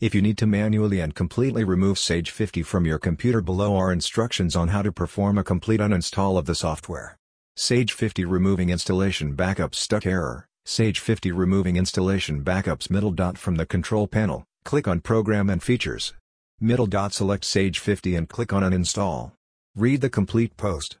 If you need to manually and completely remove Sage 50 from your computer below are instructions on how to perform a complete uninstall of the software. Sage 50 Removing Installation Backups Stuck Error Sage 50 Removing Installation Backups Middle dot From the control panel, click on Program and Features. Middle dot select Sage 50 and click on Uninstall. Read the complete post.